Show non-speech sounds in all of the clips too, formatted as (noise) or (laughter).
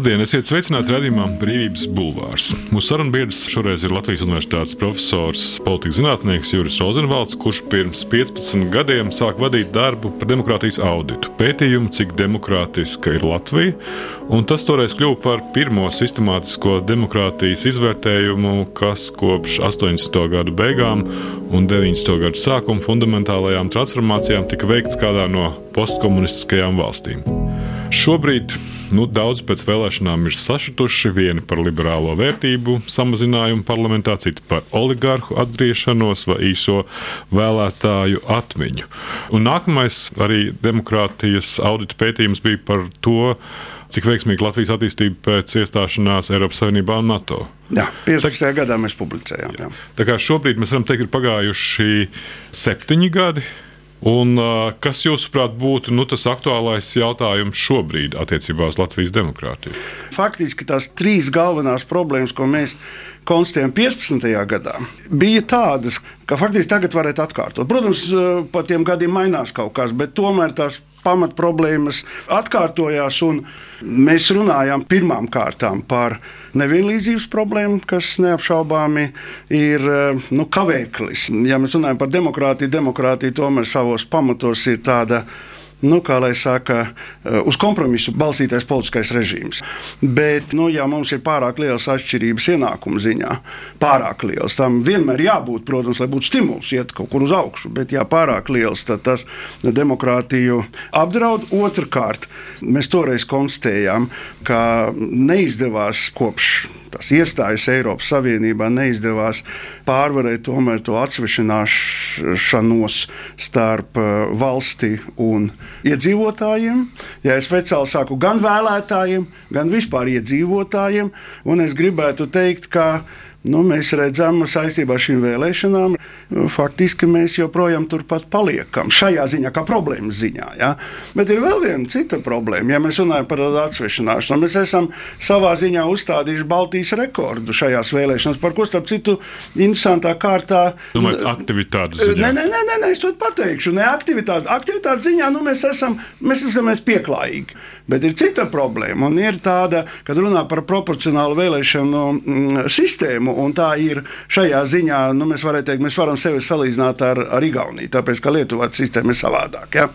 Labdien, esiet sveicināti redzējumā Brīvības bulvārs. Mūsu sarunbiedrs šoreiz ir Latvijas Universitātes profesors, politikas zinātnieks Juris Ozenvalds, kurš pirms 15 gadiem sāk vadīt darbu par demokrātijas auditu, pētījumu, cik demokrātiska ir Latvija. Tas toreiz kļuva par pirmo sistemātisko demokrātijas izvērtējumu, kas kopš 80. gadu beigām un 90. gadu sākuma fundamentālajām transformācijām tika veikts kādā no postkomunistiskajām valstīm. Šobrīd nu, daudz pēc vēlēšanām ir sašutuši. Vieni par liberālo vērtību samazinājumu parlamentā, citi par oligarhu atgriešanos vai īso vēlētāju atmiņu. Un nākamais arī demokrātijas audita pētījums bija par to, cik veiksmīga Latvijas attīstība pēc iestāšanās Eiropas Savienībā un NATO. Jā, 15. Tā, gadā mēs publicējām. Jā. Tā kā šobrīd mēs varam teikt, ir pagājuši septiņi gadi. Un, kas, jūsuprāt, būtu nu, tas aktuālais jautājums šobrīd attiecībā uz Latvijas demokrātiju? Faktiski tās trīs galvenās problēmas, ko mēs konstatējām 15. gadā, bija tādas, ka faktiski tagad varētu atkārtot. Protams, pa tiem gadiem mainās kaut kas, bet tomēr tās pamatproblēmas atkārtojās. Mēs runājām pirmām kārtām par nevienlīdzības problēmu, kas neapšaubāmi ir nu, kavēklis. Ja mēs runājam par demokrātiju, demokrātija tomēr savos pamatos ir tāda nu, kā lai saka, eh, uz kompromisu balstītais politiskais režīms. Bet, nu, ja mums ir pārāk liels atšķirības ienākumu ziņā, pārāk liels, tam vienmēr jābūt, protams, lai būtu stimuls iet kaut kur uz augšu, bet, ja pārāk liels, tad tas demokrātiju apdraud. Otrakārt, mēs toreiz konstatējām, ka neizdevās kopš tās iestājas Eiropas Savienībā neizdevās pārvarēt to atsvešināšanos starp uh, valsti un iedzīvotājiem. Ja es speciāli saku gan vēlētājiem, gan vispār iedzīvotājiem, un es gribētu teikt, ka nu, mēs redzam saistībā ar šīm vēlēšanām, faktiski mēs joprojām turpat paliekam. Šajā ziņā, kā problēmas ziņā. Ja? Bet ir vēl viena cita problēma. Ja mēs runājam par atsvešināšanu, mēs esam savā ziņā uzstādījuši Baltijas rekordu šajās vēlēšanās, par ko starp citu interesantā kārtā. Domājat, aktivitātes ziņā? Nē, nē, nē, nē, nē es to pateikšu. Ne aktivitātes, aktivitātes ziņā nu, mēs esam, mēs esam mēs pieklājīgi. Bet ir cita problēma, un ir tāda, kad runā par proporcionālu vēlēšanu mm, sistēmu, un tā ir šajā ziņā, nu, mēs varam teikt, mēs varam sevi salīdzināt ar, ar Igauniju, tāpēc, ka Lietuvā sistēma ir savādāka, ja?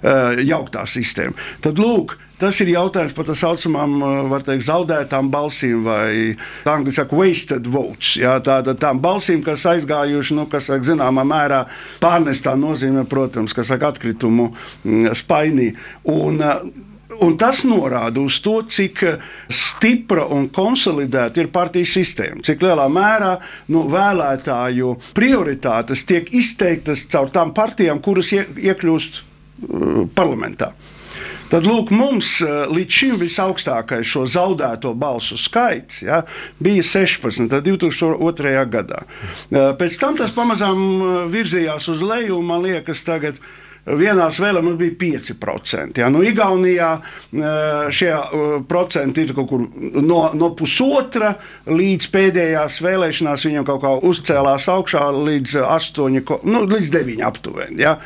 Uh, jauktā sistēma. Tad, lūk, Tas ir jautājums par tā saucamām teikt, zaudētām balsīm, vai angļu saka, wasted votes. Jā, tāda, tām balsīm, kas aizgājuši, nu, kas saka, zināmā mērā pārnestā nozīmē, protams, kas saka, atkritumu mm, spainī. Un, Un tas norāda uz to, cik stipra un konsolidēta ir partijas sistēma, cik lielā mērā nu, vēlētāju prioritātes tiek izteiktas caur tām partijām, kuras ie, iekļūst uh, parlamentā. Tad lūk, mums uh, līdz šim visaugstākais šo zaudēto balsu skaits ja, bija 16. 2002. gadā. Uh, pēc tam tas pamazām virzījās uz leju, un man liekas, tagad ir Vienās vēlēšanās mums bija 5%. Ja? Nu, Igaunijā šie procenti ir kaut kur no, no pusotra līdz pēdējās vēlēšanās. Viņam kaut kā uzcēlās augšā līdz 8, nu, līdz 9 aptuveni. Ja?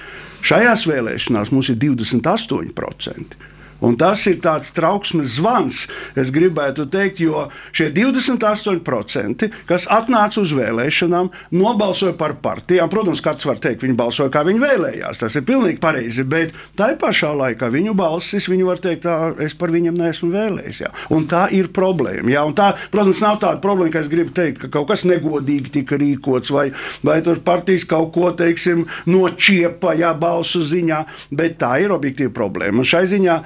Šajās vēlēšanās mums ir 28%. Un tas ir tāds trauksmes zvans, es gribētu teikt, jo šie 28%, kas atnāca uz vēlēšanām, nobalsoja par partijām. Protams, katrs var teikt, viņi balsoja, kā viņi vēlējās. Tas ir pilnīgi pareizi. Bet tā pašā laikā viņu balsis, viņi var teikt, tā, es par viņiem neesmu vēlējies. Jā. Un tā ir problēma. Jā. Un tā, protams, nav tāda problēma, ka es gribu teikt, ka kaut kas negodīgi tika rīkots, vai, vai tur partijas kaut ko teiksim, nočiepa jā, balsu ziņā. Bet tā ir objektīva problēma. Un šai ziņā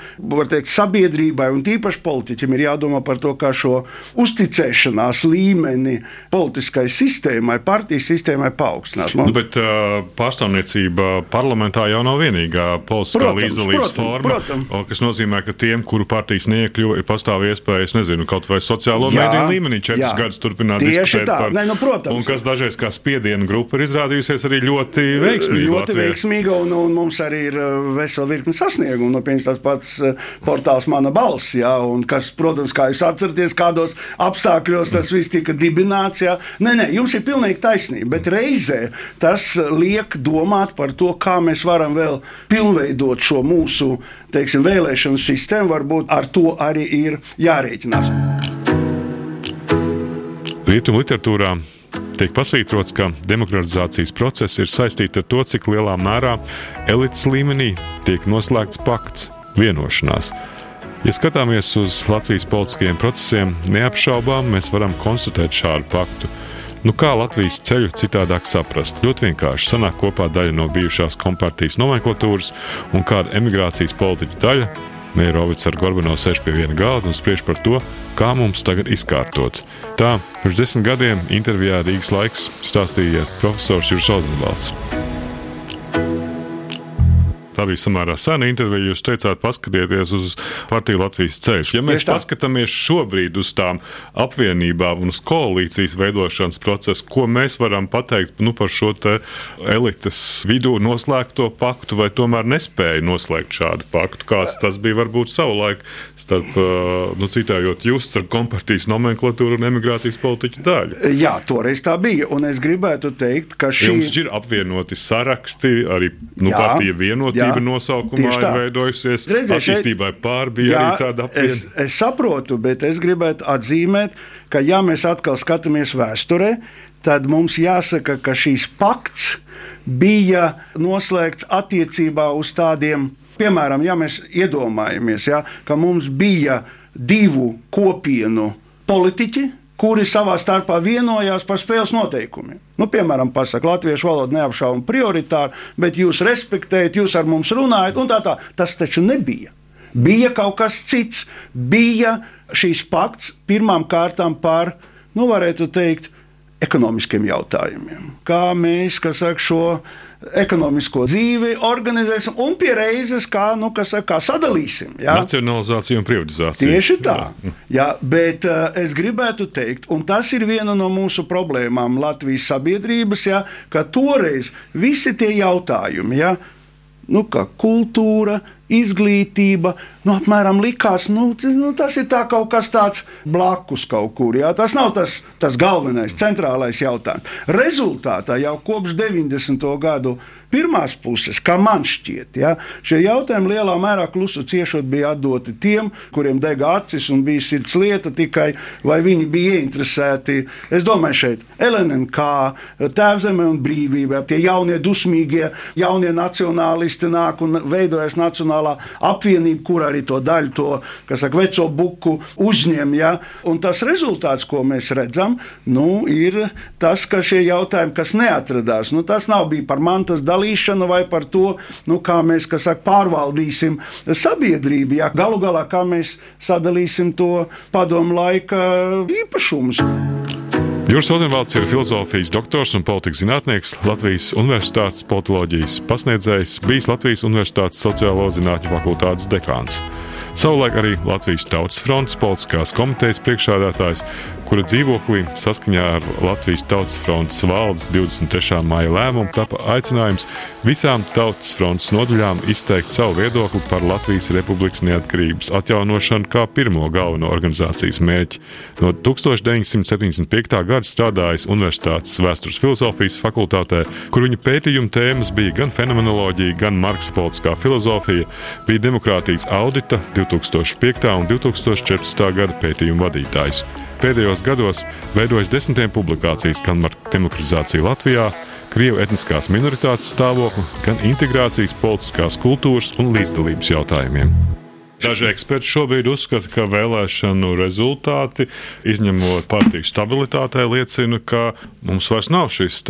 teikt, sabiedrībai un tīpaši politiķim ir jādomā par to, kā šo uzticēšanās līmeni politiskai sistēmai, partijas sistēmai paaugstināt. Man... Nu, bet uh, pārstāvniecība parlamentā jau nav vienīgā politiskā līdzdalības forma, protams. kas nozīmē, ka tiem, kuru partijas neiekļuva, ir pastāv iespējas, nezinu, kaut vai sociālo mediju līmenī četrus gadus turpināt diskutēt tā. par ne, nu, protams. Un kas dažreiz kā spiediena grupa ir izrādījusies arī ļoti veiksmīga. Ļoti Latvijā. veiksmīga, un, un mums arī ir vesela virkne sasniegumu. No, nu, pats portāls Mana balss, ja, un kas, protams, kā jūs atceraties, kādos apstākļos tas viss tika dibināts. Ja. Nē, nē, jums ir pilnīgi taisnība, bet reizē tas liek domāt par to, kā mēs varam vēl pilnveidot šo mūsu teiksim, vēlēšanu sistēmu. Varbūt ar to arī ir jārēķinās. Rietumu literatūrā tiek pasvītrots, ka demokratizācijas process ir saistīts ar to, cik lielā mērā elites līmenī tiek noslēgts pakts, vienošanās. Ja skatāmies uz Latvijas politiskajiem procesiem, neapšaubām mēs varam konstatēt šādu paktu. Nu, kā Latvijas ceļu citādāk saprast? Ļoti vienkārši sanāk kopā daļa no bijušās kompartijas nomenklatūras un kāda emigrācijas politiķa daļa, Meirovics ar Gorbano sēž pie viena galda un spriež par to, kā mums tagad izkārtot. Tā pirms desmit gadiem intervijā Rīgas laiks stāstīja profesors Juris Odenvalds. Tā bija samērā sena intervija. Jūs teicāt, paskatieties uz partiju Latvijas ceļu. Ja mēs paskatāmies šobrīd uz tām apvienībām un uz koalīcijas veidošanas procesu, ko mēs varam pateikt nu, par šo elites vidū noslēgto paktu, vai tomēr nespēja noslēgt šādu paktu, kāds tas bija varbūt savulaik starp, nu, citējot jūs, starp kompartijas nomenklatūru un emigrācijas politiķu daļu. Jā, toreiz tā bija. Un es gribētu teikt, ka šī... Jums ir apvienoti saraksti, arī nu, partija vienotība attīstība nosaukumā ir veidojusies. Redziet, attīstībai pār bija jā, arī tāda apvienība. Es, es saprotu, bet es gribētu atzīmēt, ka ja mēs atkal skatāmies vēsturē, tad mums jāsaka, ka šīs pakts bija noslēgts attiecībā uz tādiem, piemēram, ja mēs iedomājamies, ja, ka mums bija divu kopienu politiķi, kuri savā starpā vienojās par spēles noteikumiem. Nu, piemēram, pasakot, latviešu valoda neapšaubāmi prioritāri, bet jūs respektējat, jūs ar mums runājat, un tā tā. Tas taču nebija. Bija kaut kas cits. Bija šīs pakts pirmām kārtām par, nu, varētu teikt, ekonomiskiem jautājumiem. Kā mēs saka, šo ekonomisko dzīvi organizēsim un pie reizes kā, nu, saka, sadalīsim. Ja? Nacionalizācija un privatizācija. Tieši tā. Jā. Ja, bet uh, es gribētu teikt, un tas ir viena no mūsu problēmām Latvijas sabiedrības, ja, ka toreiz visi tie jautājumi, ja, nu, kā kultūra, izglītība. Nu, apmēram likās, nu, nu, tas ir kaut kas tāds blakus kaut kur. Jā. Tas nav tas, tas galvenais, centrālais jautājums. Rezultātā jau kopš 90. gadu pirmās puses, kā man šķiet, ja, šie jautājumi lielā mērā klusu ciešot bija atdoti tiem, kuriem dega acis un bija sirds lieta tikai, vai viņi bija ieinteresēti. Es domāju, šeit LNK, Tēvzeme un brīvība, tie jaunie dusmīgie, jaunie nacionālisti nāk un veidojas Nacionālā apvienība, kur arī to daļu, to saka, veco buku uzņem. Ja? Un tas rezultāts, ko mēs redzam, nu, ir tas, ka šie jautājumi, kas neatradās, nu, tas nav bijis par mantas dalīšanu vai par to, nu, kā mēs saka, pārvaldīsim sabiedrību. Ja? Galu galā, kā mēs sadalīsim to padomu laika īpašumus. Juris Odenvalds ir filozofijas doktors un politikas zinātnieks, Latvijas Universitātes politoloģijas pasniedzējs, bijis Latvijas Universitātes sociālo zinātņu fakultātes dekāns. Savulaik arī Latvijas Tautas fronts politiskās komitejas priekšsādātājs, kura dzīvoklī saskaņā ar Latvijas Tautas fronts valdes 23. maija lēmumu tapa aicinājums visām Tautas fronts nodaļām izteikt savu viedokli par Latvijas Republikas neatkarības atjaunošanu kā pirmo galveno organizācijas mērķi. No 1975. gada strādājis Universitātes vēstures filozofijas fakultātē, kur viņa pētījuma tēmas bija gan fenomenoloģija, gan marksa politiskā filozofija, bija demokrātijas audita 2005. un 2014. gada pētījuma vadītājs. Pēdējos gados veidojas desmitiem publikācijas gan par demokratizāciju Latvijā, Krievu etniskās minoritātes stāvokli, gan integrācijas, politiskās kultūras un līdzdalības jautājumiem. Daži eksperti šobrīd uzskata, ka vēlēšanu rezultāti, izņemot partiju stabilitātei, liecina, ka mums vairs nav šis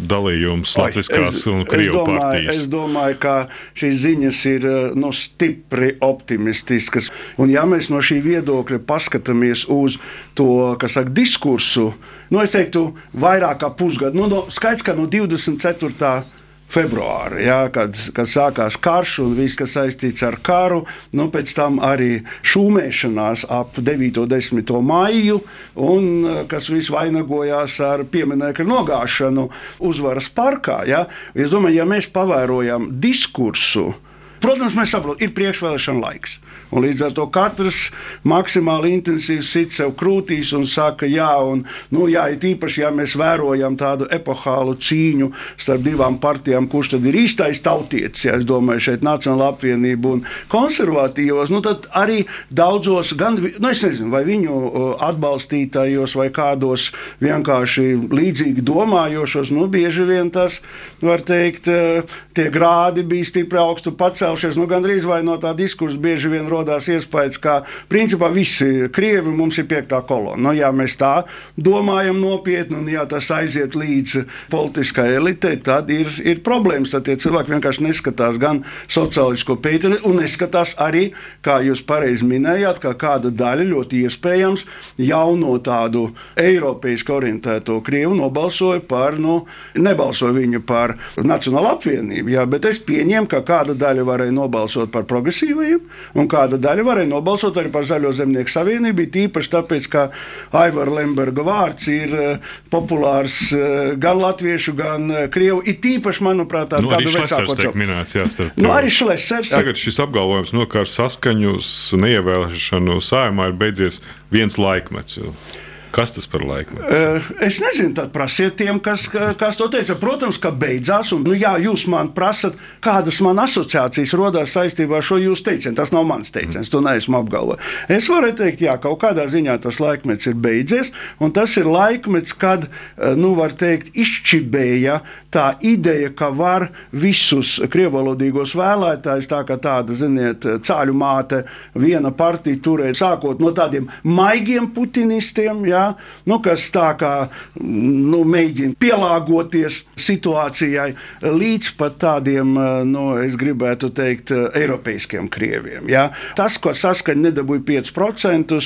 dalījums Latvijas un Krievijas partijas. Es domāju, ka šīs ziņas ir nu, stipri optimistiskas. Un, ja mēs no šī viedokļa paskatāmies uz to saka, diskursu, nu, es teiktu, vairāk kā pusgadu, nu, no, skaidrs, ka no 24 februāra, jā, kad, kad sākās karš un viss, kas saistīts ar karu. Nu, pēc tam arī šūmēšanās ap 9. un 10. maiju, un kas viss vainagojās ar pieminiektu nogāšanu uzvaras parkā. Jā. Es domāju, ja mēs pavērojam diskursu, protams, mēs saprotam, ir priekšvēlēšana laiks. Un līdz ar to katrs maksimāli intensīvi sit sev krūtīs un saka, jā, un, nu, jā, it īpaši, ja mēs vērojam tādu epohālu cīņu starp divām partijām, kurš tad ir īstais tautietis, ja es domāju, šeit Nacionāla apvienība un konservatīvos, nu, tad arī daudzos, gan, nu, es nezinu, vai viņu atbalstītājos vai kādos vienkārši līdzīgi domājošos, nu, bieži vien tas, var teikt, tie grādi bija stipri augstu pacelšies, nu, gandrīz vai no tā diskursa bieži vien rodās iespējas, ka principā visi krievi mums ir piektā kolona. Nu, ja mēs tā domājam nopietni, un ja tas aiziet līdz politiskai elitei, tad ir, ir problēmas. Tad tie cilvēki vienkārši neskatās gan sociālisko pētījumu, un neskatās arī, kā jūs pareizi minējāt, ka kāda daļa ļoti iespējams jauno tādu eiropeiski orientēto krievu nobalsoja par, nu, nebalsoja viņu par Nacionālo apvienību, jā, bet es pieņēmu, ka kāda daļa varēja nobalsot par progresīvajiem, un kāda daļa varēja nobalsot arī par Zaļo zemnieku savienību, tīpaši tāpēc, ka Aivara Lemberga vārds ir uh, populārs uh, gan latviešu, gan uh, krievu. It īpaši, manuprāt, tādu nu, kādu vecāku cilvēku. Minēts, jā, starp, nu, arī Šlesers. Tagad šis apgalvojums, no kā ar saskaņu neievēlēšanu sājumā ir beidzies viens laikmets. Kas tas par laiku? Es nezinu, tad prasiet tiem, kas, kas to teica. Protams, ka beidzās, un nu, jā, jūs man prasat, kādas man asociācijas radās saistībā ar šo jūsu teicienu. Tas nav mans teiciens, mm. to neesmu apgalvojis. Es varu teikt, jā, kaut kādā ziņā tas laikmets ir beidzies, un tas ir laikmets, kad, nu, var teikt, izčibēja tā ideja, ka var visus krievalodīgos vēlētājus, tā kā tāda, ziniet, cāļu māte, viena partija turēt, sākot no tādiem maigiem putinistiem, jā, ja, nu, kas tā kā nu, mēģina pielāgoties situācijai, līdz pat tādiem, nu, es gribētu teikt, eiropeiskiem krieviem. Ja. Tas, ko saskaņa nedabūja 5%,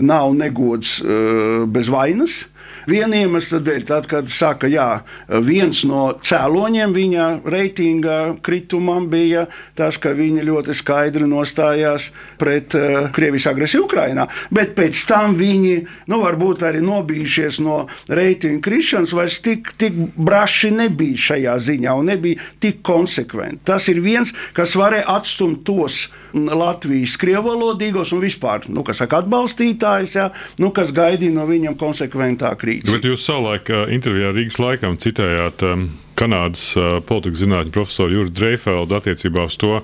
nav negods uh, bez vainas. Viena iemesla dēļ, tad, kad saka, jā, viens no cēloņiem viņa reitinga kritumam bija tas, ka viņi ļoti skaidri nostājās pret uh, Krievijas agresiju Ukrajinā. Bet pēc tam viņi nu, varbūt arī nobijušies no reitinga krišanas, vairs tik, tik braši nebija šajā ziņā un nebija tik konsekventi. Tas ir viens, kas varēja atstumt tos Latvijas krievalodīgos un vispār nu, saka, atbalstītājus, ja, nu, kas gaidīja no viņiem konsekventāku rīcību. Bet jūs savulaik intervijā Rīgas laikam citējāt. Um, Kanādas politikas zinātņu profesoru Juriju Dreifeldu attiecībā uz to,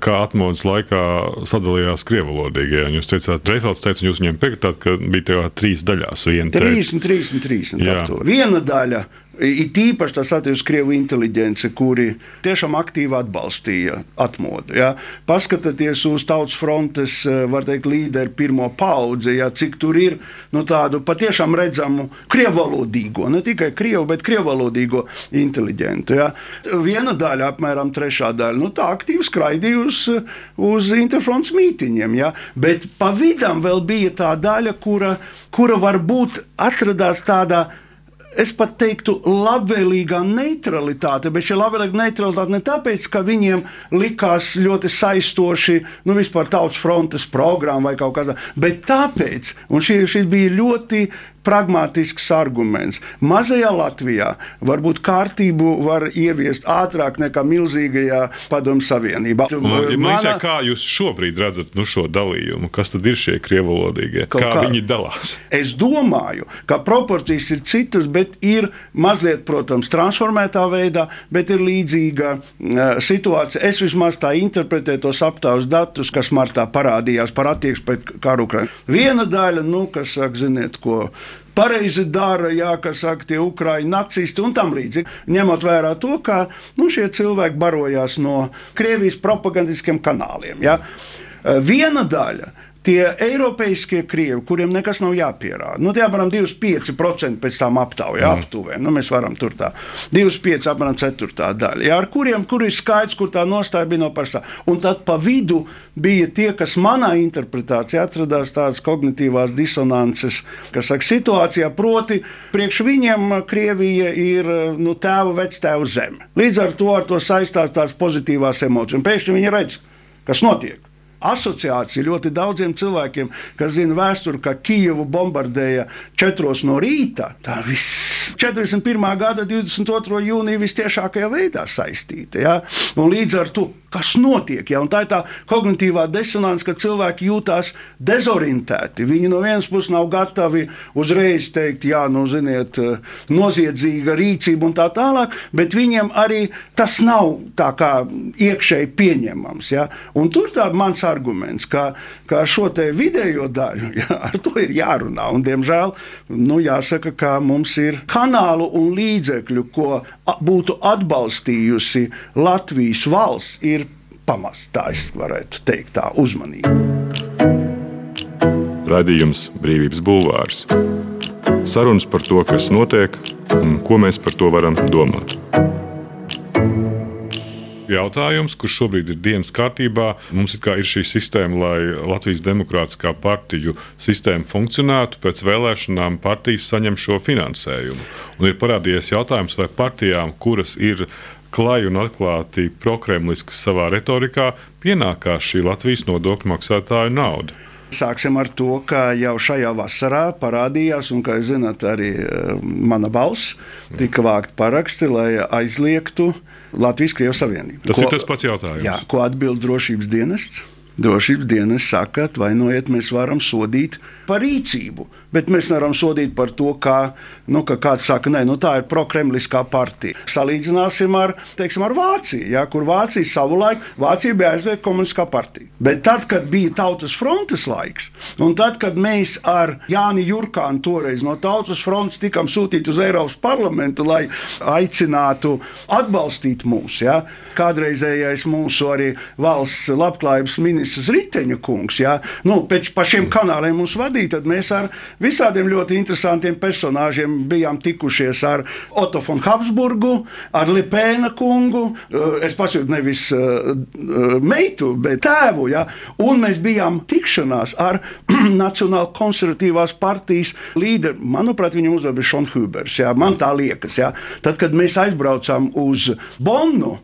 kā atmodas laikā sadalījās krievalodīgie. Jūs teicāt, Dreifelds teica, un jūs viņiem piekritāt, ka bija tajā trīs daļās. Viena 30, 30, 30. Viena daļa It īpaši tas attiecas uz krievu inteligenci, kuri tiešām aktīvi atbalstīja atmodu. Ja. Paskatieties uz Tautas frontes teikt, līderu pirmo paudzi, ja, cik tur ir nu, tādu patiešām redzamu krievalodīgo, ne tikai krievu, bet krievalodīgo inteligentu. Ja. Viena daļa, apmēram trešā daļa, nu, tā aktīvi skraidīja uz, uz Interfronts mītiņiem. Ja. Bet pa vidam vēl bija tā daļa, kura, kura varbūt atradās tādā veidā es pat teiktu, labvēlīgā neutralitāte, bet šī labvēlīga neutralitāte ne tāpēc, ka viņiem likās ļoti saistoši, nu, vispār tautas frontes programma vai kaut kas tāds, bet tāpēc, un šī, šī bija ļoti pragmatisks arguments. Mazajā Latvijā varbūt kārtību var ieviest ātrāk nekā milzīgajā Padomu Savienībā. Man, Mana... Kā jūs šobrīd redzat nu, šo dalījumu? Kas tad ir šie krievalodīgie? Kā, kā viņi dalās? Es domāju, ka proporcijas ir citas, bet ir mazliet, protams, transformētā veidā, bet ir līdzīga uh, situācija. Es vismaz tā interpretēju tos aptaujas datus, kas martā parādījās par attieksmi pret karu Ukraiņu. Viena daļa, nu, kas saka, ziniet, ko pareizi dara, jā, kas saka, tie ukrāņu nacisti un tam līdzīgi. Ņemot vērā to, ka nu, šie cilvēki barojās no Krievijas propagandiskiem kanāliem. Jā. Viena daļa tie eiropeiskie krievi, kuriem nekas nav jāpierāda, nu, tie apmēram 25% pēc tam aptaujā, mm. aptuveni. Nu, mēs varam tur tā 25, apmēram 4 daļa, jā, ar kuriem kur ir skaidrs, kur tā nostāja bija no pašā. Un tad pa vidu bija tie, kas manā interpretācijā atradās tādas kognitīvās disonances, kas saka, situācijā, proti, priekš viņiem Krievija ir nu, tēva vectēva zeme. Līdz ar to, ar to saistās tās pozitīvās emocijas. Un pēkšņi viņi redz, kas notiek asociācija ļoti daudziem cilvēkiem, kas zina vēsturi, ka Kijevu bombardēja četros no rīta. Tā viss 41. gada 22. jūnija vistiešākajā veidā saistīta. Ja? Un līdz ar to kas notiek. Ja? Un tā ir tā kognitīvā disonance, ka cilvēki jūtas dezorientēti. Viņi no vienas puses nav gatavi uzreiz teikt, jā, nu, ziniet, noziedzīga rīcība un tā tālāk, bet viņiem arī tas nav tā kā iekšēji pieņemams. Ja? Un tur tā mans arguments, ka, ka šo te vidējo daļu, ja, (laughs) ar to ir jārunā. Un, diemžēl, nu, jāsaka, ka mums ir kanālu un līdzekļu, ko būtu atbalstījusi Latvijas valsts, ir pamats, tā es varētu teikt, tā uzmanība. Radījums Brīvības Bulvārs. Sarunas par to, kas notiek un ko mēs par to varam domāt. Jautājums, kurš šobrīd ir dienas kārtībā, mums ir, ir šī sistēma, lai Latvijas Demokrātiskā partiju sistēma funkcionētu. Pēc vēlēšanām partijas saņem šo finansējumu. Un ir parādījies jautājums, vai partijām, kuras ir klaju un atklāti prokremlisks savā retorikā, pienākās šī Latvijas nodokļu maksātāju nauda. Sāksim ar to, ka jau šajā vasarā parādījās, un, kā jūs zināt, arī eh, mana balss tika vākt paraksti, lai aizliegtu Latvijas-Krievijas Savienību. Tas ko, ir tas pats jautājums. Jā, ko atbild drošības dienests. Drošības dienas saka, atvainojiet, mēs varam sodīt par rīcību, bet mēs nevaram sodīt par to, kā, nu, ka kāds saka, nē, nu, tā ir prokremliskā partija. Salīdzināsim ar, teiksim, ar Vāciju, ja, kur Vācija savulaik Vācija bija aizliegta komunistiskā partija. Bet tad, kad bija Tautas frontes laiks, un tad, kad mēs ar Jāni Jurkānu toreiz no Tautas frontes tikām sūtīti uz Eiropas parlamentu, lai aicinātu atbalstīt mūs, ja, kādreizējais mūsu arī valsts labklājības ministrs Riteņa kungs, ja, nu, pēc pa šiem kanāliem mums vadīja, tad mēs ar visādiem ļoti interesantiem personāžiem bijām tikušies ar Otto von Habsburgu, ar Lipēna kungu, eh, es pasūtu nevis uh, meitu, bet tēvu, ja, un mēs bijām tikšanās ar (clears throat) Nacionāla konservatīvās partijas līderi. Manuprāt, viņam uzvārds bija Šons Hubers. Ja, man tā liekas. Ja. Tad, kad mēs aizbraucām uz Bonnu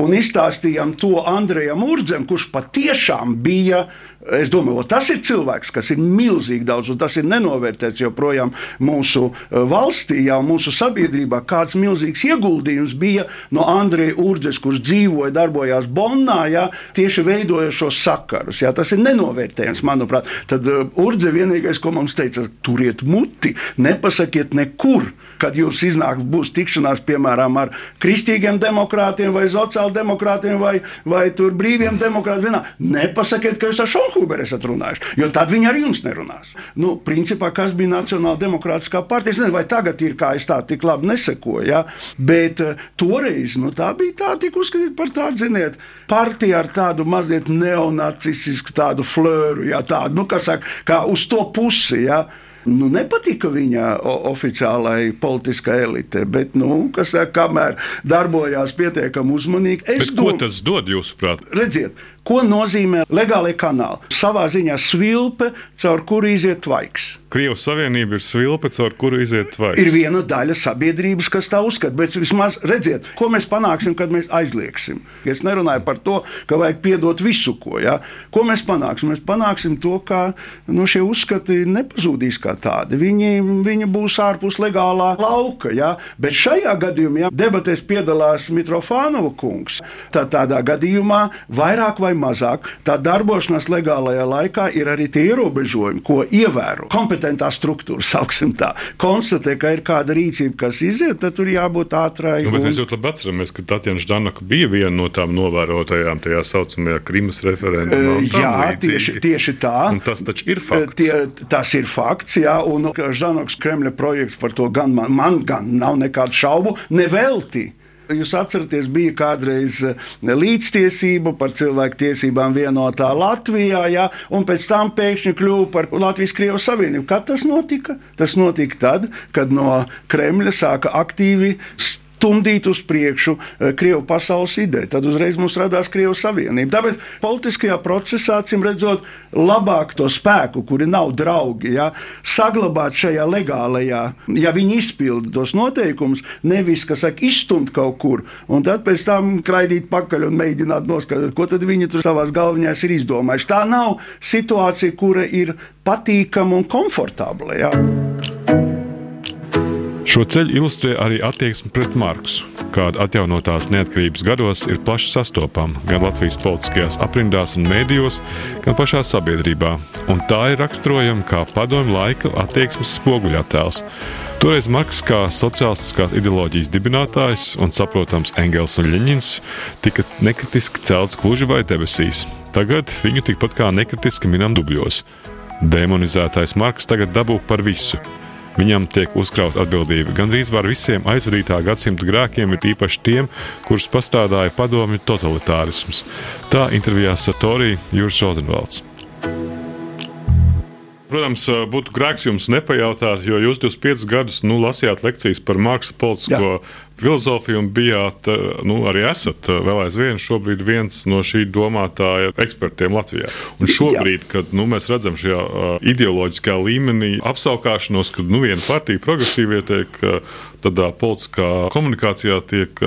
un izstāstījām to Andrejam Urdzem, kurš patiešām tiešām bija. Es domāju, tas ir cilvēks, kas ir milzīgi daudz, un tas ir nenovērtēts joprojām mūsu eh, valstī, jau mūsu sabiedrībā. Kāds milzīgs ieguldījums bija no Andreja Urdzes, kurš dzīvoja, darbojās Bonnā, jā, tieši veidoja šos sakarus. Jā, tas ir nenovērtējams, manuprāt. Tad uh, Urdze vienīgais, ko mums teica, turiet muti, nepasakiet nekur kad jūs iznāk, būs tikšanās piemēram ar kristīgiem demokrātiem vai sociāldemokrātiem vai, vai brīviem demokrātiem. Vienā. Nepasakiet, ka jūs ar Šonhuberu esat runājuši, jo tad viņi ar jums nerunās. Nu, principā, kas bija Nacionāla demokrātiskā partija, es nezinu, vai tagad ir kā es tā tik labi nesekoju, ja? bet uh, toreiz nu, tā bija tā, tik uzskatīta par tādu, ziniet, partiju ar tādu mazliet neonacistisku tādu flēru, ja, tādu, nu, kas saka, kā uz to pusi. Ja? nu, nepatika viņa oficiālajai politiskai elitei, bet, nu, kas saka, kamēr darbojās pietiekami uzmanīgi, es domāju, ko tas dod jūsuprāt? Redziet, Ko nozīmē legālie kanāli? Savā ziņā svilpe, caur kuru iziet tvaiks. Krievijas Savienība ir svilpe, caur kuru iziet tvaiks. Ir viena daļa sabiedrības, kas tā uzskata, bet vismaz redziet, ko mēs panāksim, kad mēs aizliegsim. Es nerunāju par to, ka vajag piedot visu, ko. Ja? Ko mēs panāksim? Mēs panāksim to, ka nu, šie uzskati nepazudīs kā tādi. Viņi, viņi būs ārpus legālā lauka. Ja? Bet šajā gadījumā, ja debatēs piedalās Mitrofānova kungs, tad tādā gadījumā vairāk vai vai mazāk, tā darbošanās legālajā laikā ir arī tie ierobežojumi, ko ievēro kompetentā struktūra. (laughs) Tā. Konstatē, ka ir kāda rīcība, kas iziet, tad tur jābūt ātrai. Nu, un... Mēs ļoti labi atceramies, ka Tatjana Ždanaka bija viena no tām novērotajām tajā saucamajā Krimas referendumā. Jā, tieši, tieši tā. Un tas taču ir fakts. Tie, tas ir fakts, jā, un Ždanoks Kremļa projekts par to gan man, man gan nav nekādu šaubu, nevelti. Jūs atceraties, bija kādreiz eh, līdztiesība par cilvēku tiesībām vienotā Latvijā, ja, un pēc tam pēkšņi kļuva par Latvijas-Krievijas Savienību. Kad tas notika? Tas notika tad, kad no Kremļa sāka aktīvi stumdīt uz priekšu eh, Krievijas pasaules ideju. Tad uzreiz mums radās Krievijas Savienība. Tāpēc politiskajā procesā, acīm redzot, labāk to spēku, kuri nav draugi, ja, saglabāt šajā legālajā, ja viņi izpilda tos noteikumus, nevis, kas saka, izstumt kaut kur, un tad pēc tam kraidīt pakaļ un mēģināt noskaidrot, ko tad viņi tur savās galviņās ir izdomājuši. Tā nav situācija, kura ir patīkama un komfortabla. Ja. Šo ceļu ilustrē arī attieksme pret Marksu, kāda atjaunotās neatkarības gados ir plaši sastopama gan Latvijas politiskajās aprindās un mēdījos, gan pašā sabiedrībā, un tā ir raksturojama kā padomju laika attieksmes spoguļattēls. Toreiz Marks, kā sociālistiskās ideoloģijas dibinātājs un saprotams Engels un Ļeņins, tika nekritiski celts gluži vai debesīs. Tagad viņu tikpat kā nekritiski minam dubļos. Demonizētais Marks tagad dabū par visu Viņam tiek uzkrauta atbildība gandrīz par visiem aizvadītā gadsimta grēkiem, ir īpaši tiem, kurus pastādāja padomju totalitārisms. Tā intervijā Satorī Juris Rozenvalds. Protams, būtu grēks jums nepajautāt, jo jūs 25 gadus nu, lasījāt lekcijas par Marksa politisko Jā. filozofiju un bijāt, nu, arī esat vēl aizvien šobrīd viens no šī domātāja ekspertiem Latvijā. Un šobrīd, Jā. kad nu, mēs redzam šajā ideoloģiskā līmenī apsaukāšanos, kad nu, viena partija progresīvie tiek tādā politiskā komunikācijā tiek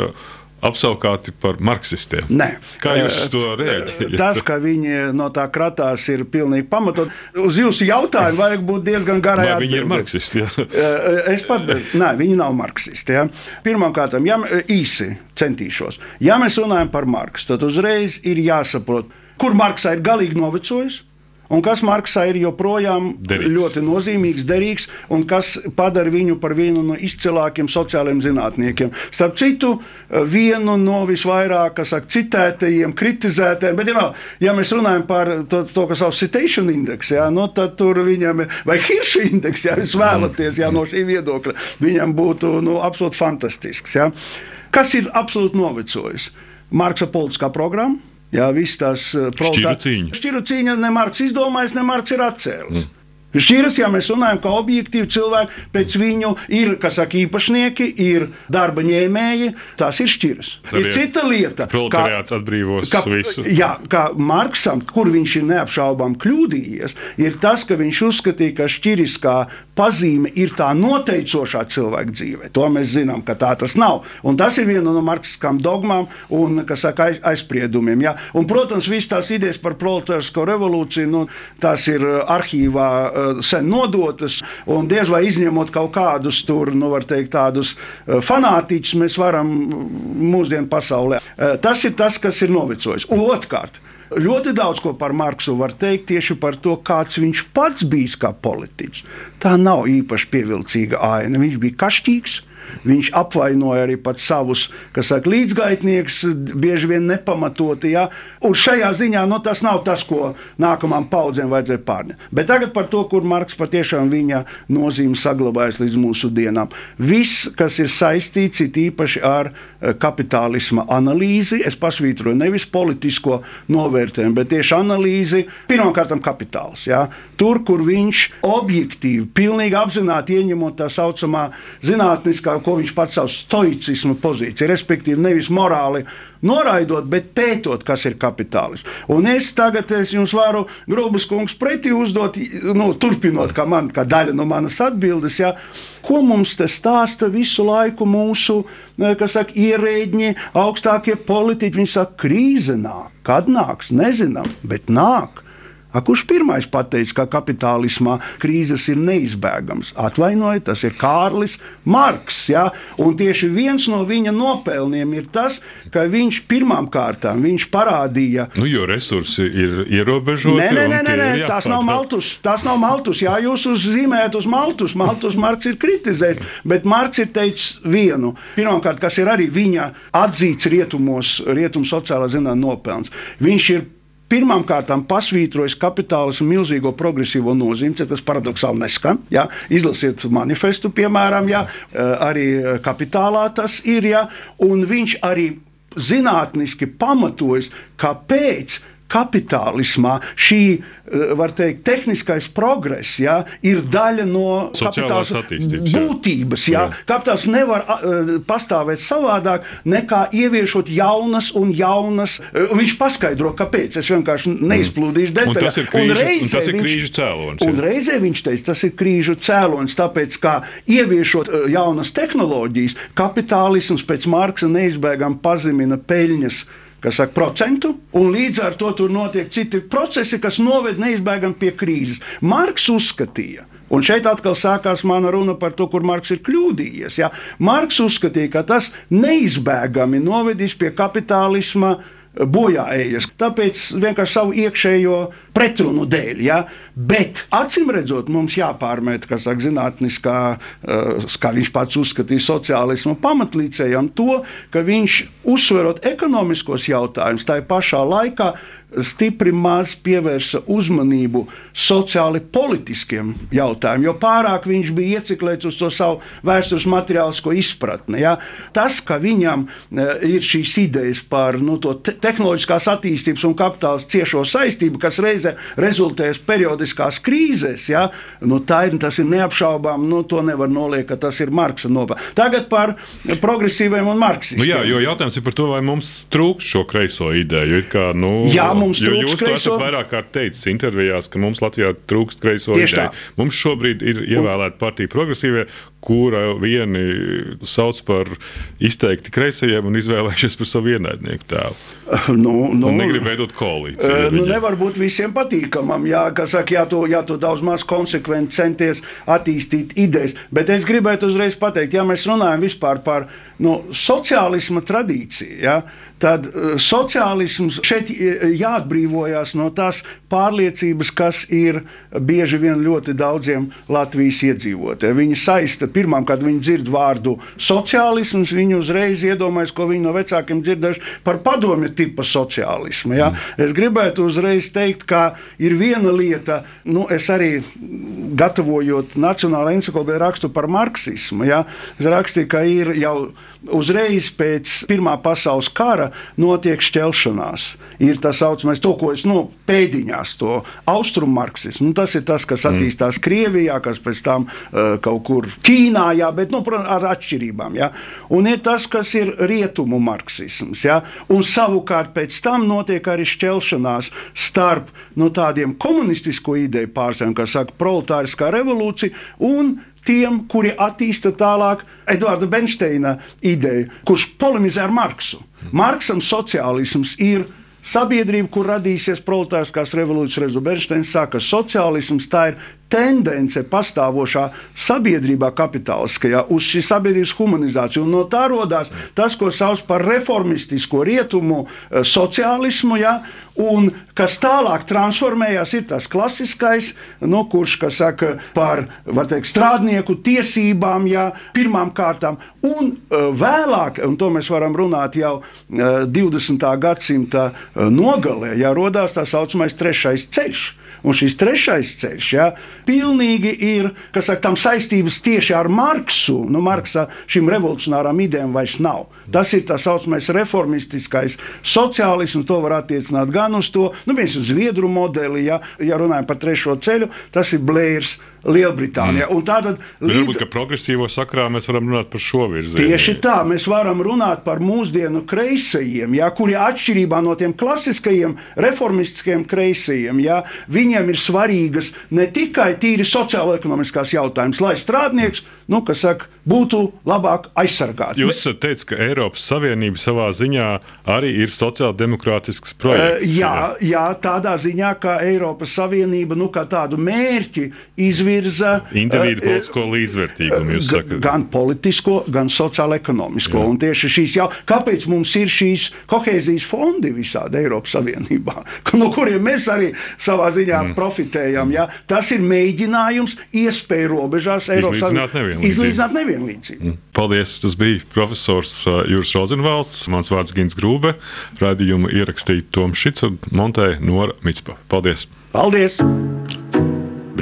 apsaukāti par marksistiem. Nē. Kā jūs to rēķināt? Tas, ka viņi no tā kratās, ir pilnīgi pamatot. Uz jūsu jautājumu vajag būt diezgan garai. Vai viņi ir marksisti? Jā? es pat, nē, viņi nav marksisti. Ja? Pirmkārt, ja īsi centīšos. Ja mēs runājam par Marksu, tad uzreiz ir jāsaprot, kur Marksā ir galīgi novecojis un kas Marksā ir joprojām derīgs. ļoti nozīmīgs, derīgs, un kas padara viņu par vienu no izcilākajiem sociālajiem zinātniekiem. Starp citu, vienu no visvairāk saka, citētajiem, kritizētajiem, bet, ja, ja mēs runājam par to, to kas sauc citation indeksu, no, tad tur viņam vai Hirša indeks, ja jūs vēlaties ja, no šī viedokļa, viņam būtu nu, absolūti fantastisks. Ja. Kas ir absolūti novecojis? Marksa politiskā programma Jā, viss tās šķiru cīņa. Šķiru cīņa ne Marks izdomājis, ne Marks ir atcēlis. Mm. Šķiras, ja mēs runājam, ka objektīvi cilvēki pēc viņu ir, kas saka, īpašnieki, ir darba ņēmēji, tās ir šķiras. Ir cita lieta. Proletariāts atbrīvos ka, visu. Jā, kā Marksam, kur viņš ir neapšaubām kļūdījies, ir tas, ka viņš uzskatīja, ka šķiriskā pazīme ir tā noteicošā cilvēka dzīve. To mēs zinām, ka tā tas nav. Un tas ir viena no marksiskām dogmām un saka, aiz, aizspriedumiem. Ja? Un, protams, visas tās idejas par proletārisko revolūciju, nu, ir arhīvā Eh, sen nodotas, un diez vai izņemot kaut kādus tur, nu, teikt, tādus eh, fanātiķus, mēs varam mūsdienu pasaulē. Tas ir tas, kas ir novecojis. Otrkārt, ļoti daudz ko par Marksu var teikt tieši par to, kāds viņš pats bijis kā politiķis. Tā nav īpaši pievilcīga aina. Viņš bija kašķīgs Viņš apvainoja arī savus saka, līdzgaitniekus, bieži vien nepamatoti. Ja? Un šajā ziņā nu, tas nav tas, ko nākamajām paudzēm vajadzēja pārņemt. Bet tagad par to, kur Marks patiešām viņa nozīme saglabājas līdz mūsu dienām. Viss, kas ir saistīts īpaši ar eh, kapitālisma analīzi, es pasvītroju nevis politisko novērtējumu, bet tieši analīzi, pirmkārt, kapitāls. Ja? Tur, kur viņš objektīvi, pilnīgi apzināti ieņemot tā saucamā zinātniskā ko viņš pats savs stoicismu pozīciju, respektīvi nevis morāli noraidot, bet pētot, kas ir kapitālisms. Un es tagad es jums varu grūbas kungs pretī uzdot, nu, turpinot, kā, man, kā daļa no manas atbildes, ja, ko mums te stāsta visu laiku mūsu saka, ierēģi, augstākie politiķi. Viņi saka, krīze nāk, kad nāks, nezinām, bet nāk. A, kurš pirmais pateica, ka kapitālismā krīzes ir neizbēgamas? Atvainojiet, tas ir Kārlis Marks. Ja? Un tieši viens no viņa nopelniem ir tas, ka viņš pirmām kārtām viņš parādīja, nu, jo resursi ir ierobežoti. Nē, nē, nē, nē, nē tas nav Maltus. Tas nav Maltus. Jā, jūs uzzīmējat uz Maltus. Maltus Marks ir kritizējis, bet Marks ir teicis vienu. Pirmkārt, kas ir arī viņa atzīts rietumos, rietumu sociālā zinātnē nopelns. Viņš ir pirmkārt pasvītrojis kapitālismu milzīgo progresīvo nozīmi, tas paradoxāli neskan. Ja? Izlasiet manifestu, piemēram, ja? Eh, arī kapitālā tas ir, ja? un viņš arī zinātniski pamatojas, kāpēc kapitālismā šī, eh, var teikt, tehniskais progress ja, ir daļa no kapitāla būtības. Ja. Kapitāls nevar uh, pastāvēt savādāk nekā ieviešot jaunas un jaunas. Uh, viņš paskaidro, kāpēc. Es vienkārši neizplūdīšu detaļās. Un tas ir krīžu, un un tas ir krīžu cēlonis. Un reizē viņš teica, tas ir krīžu cēlonis, tāpēc, ka ieviešot uh, jaunas tehnoloģijas, kapitālisms pēc Marksa neizbēgami pazemina peļņas kas saka, procentu, un līdz ar to tur notiek citi procesi, kas noved neizbēgami pie krīzes. Marks uzskatīja, Un šeit atkal sākās mana runa par to, kur Marks ir kļūdījies. Ja? Marks uzskatīja, ka tas neizbēgami novedīs pie kapitālisma bojā ejas. Tāpēc vienkārši savu iekšējo pretrunu dēļ. Ja? Bet acīm redzot, mums jāpārmet, kas ir zinātniskā, uh, kā viņš pats uzskatīja, sociālismu pamatlīdzējam, to, ka viņš uzsverot ekonomiskos jautājumus, tā pašā laikā stipri maz pievērsa uzmanību sociāli politiskiem jautājumiem, jo pārāk viņš bija ieciklēts uz to savu vēstures materiālisko izpratni. Ja? Tas, ka viņam e, ir šīs idejas par nu, to te tehnoloģiskās attīstības un kapitāla ciešo saistību, kas reizē rezultēs periodiskās krīzēs, ja? nu, ir, tas ir neapšaubām, nu, to nevar noliekt, ka tas ir Marksa nopelns. Tagad par progresīviem un marksistiem. Nu, jā, jo jautājums ir par to, vai mums trūks šo kreiso ideju. Kā, nu, jā, mums jo trūkst jūs kreiso. Jūs vairāk kārt teicis intervijās, ka mums Latvijā trūkst kreiso ideju. Mums šobrīd ir ievēlēta partija progresīvie, kura vieni sauc par izteikti kreisajiem un izvēlējušies par savu ienaidnieku tēlu. (laughs) Nu, nu, un negrib veidot koalīciju. Uh, nu, nevar būt visiem patīkamam. Jā, saka, jā, tu, jā, tu daudz maz konsekventi centies attīstīt idejas. Bet es gribētu uzreiz pateikt, ja mēs runājam par nu, sociālisma tradīciju, ja, tad uh, sociālisms šeit jāatbrīvojas no tās pārliecības, kas ir bieži vien ļoti daudziem Latvijas iedzīvotājiem. Viņi saista pirmām, kad viņi dzird vārdu sociālisms, viņi uzreiz iedomājas, ko viņi no vecākiem dzirdējuši par padomju tipa sociālismu. Ja? Mm. Es gribētu uzreiz teikt, ka ir viena lieta, nu, es arī gatavojot Nacionālo encyklopēdiju rakstu par marksismu. Ja? Es rakstīju, ka ir jau uzreiz pēc Pirmā pasaules kara notiek šķelšanās. Ir tas saucamais, to, ko es nu, pēdiņās, to austrumu marksismu. Nu, tas ir tas, kas mm. attīstās mm. Krievijā, kas pēc tam uh, kaut kur Ķīnā, jā, bet nu, ar atšķirībām. Jā. Un ir tas, kas ir rietumu marksisms. Jā. Un savukārt pēc tam notiek arī šķelšanās starp nu, tādiem komunistisko ideju pārstāvjiem, kas saka proletāriskā revolūcija un tiem, kuri attīsta tālāk Edvarda Bensteina ideju, kurš polemizē ar Marksu. Marksam sociālisms ir sabiedrība, kur radīsies proletāriskās revolūcijas rezultātā. Bernsteins saka, ka sociālisms tā ir tendence pastāvošā sabiedrībā, kapitāliskajā, uz šīs sabiedrības humanizāciju. Un no tā radās tas, ko sauc par reformistisko rietumu eh, sociālismu, ja, un kas tālāk transformējās, ir tas klasiskais, no kurš saka par teikt, strādnieku tiesībām, ja, pirmām kārtām, un uh, vēlāk, un to mēs varam runāt jau uh, 20. gadsimta uh, nogalē, ja radās tā saucamais trešais ceļš. Un šis trešais ceļš ja, pilnīgi ir saka, tam saistības tieši ar Marksu. Nu, Marksa šīm revolucionārām idejām vairs nav. Tas ir tā saucamais reformistiskais sociālisms. To var attiecināt gan uz to, nu, viens uz Zviedru modeli, ja, ja runājam par trešo ceļu, tas ir Blērs. Lielbritānijā. Mm. Tātad, līdz... Varbūt, ka progresīvo sakrā mēs varam runāt par šo virzienu. Tieši tā, mēs varam runāt par mūsdienu kreisajiem, jā, kuri atšķirībā no tiem klasiskajiem reformistiskiem kreisajiem, jā, viņiem ir svarīgas ne tikai tīri sociālo-ekonomiskās jautājumas, lai strādnieks nu, saka, būtu labāk aizsargāts. Jūs esat teicis, ka Eiropas Savienība savā ziņā arī ir sociāldemokrātisks projekts. Uh, jā, jā, tādā ziņā, ka Eiropas Savienība nu, tādu mērķi izvirza. Individu uh, politisko līdzvērtīgumu sakat. Gan politisko, gan sociālo-ekonomisko. Un tieši šīs jau, kāpēc mums ir šīs kohēzijas fondi visādi Eiropas Savienībā, (laughs) no kuriem mēs arī savā ziņā mm. profitējam. Ja? Tas ir mēģinājums iespēju robežās Eiropas Savienībā. Izlīdzināt nevienlīdzību. Mm. Paldies! Tas bija profesors uh, Juris Rozenvalds, mans vārds Gins Grūbe, raidījumu ierakstīja Toms Šits un montēja Nora Mitspa. Paldies! Paldies!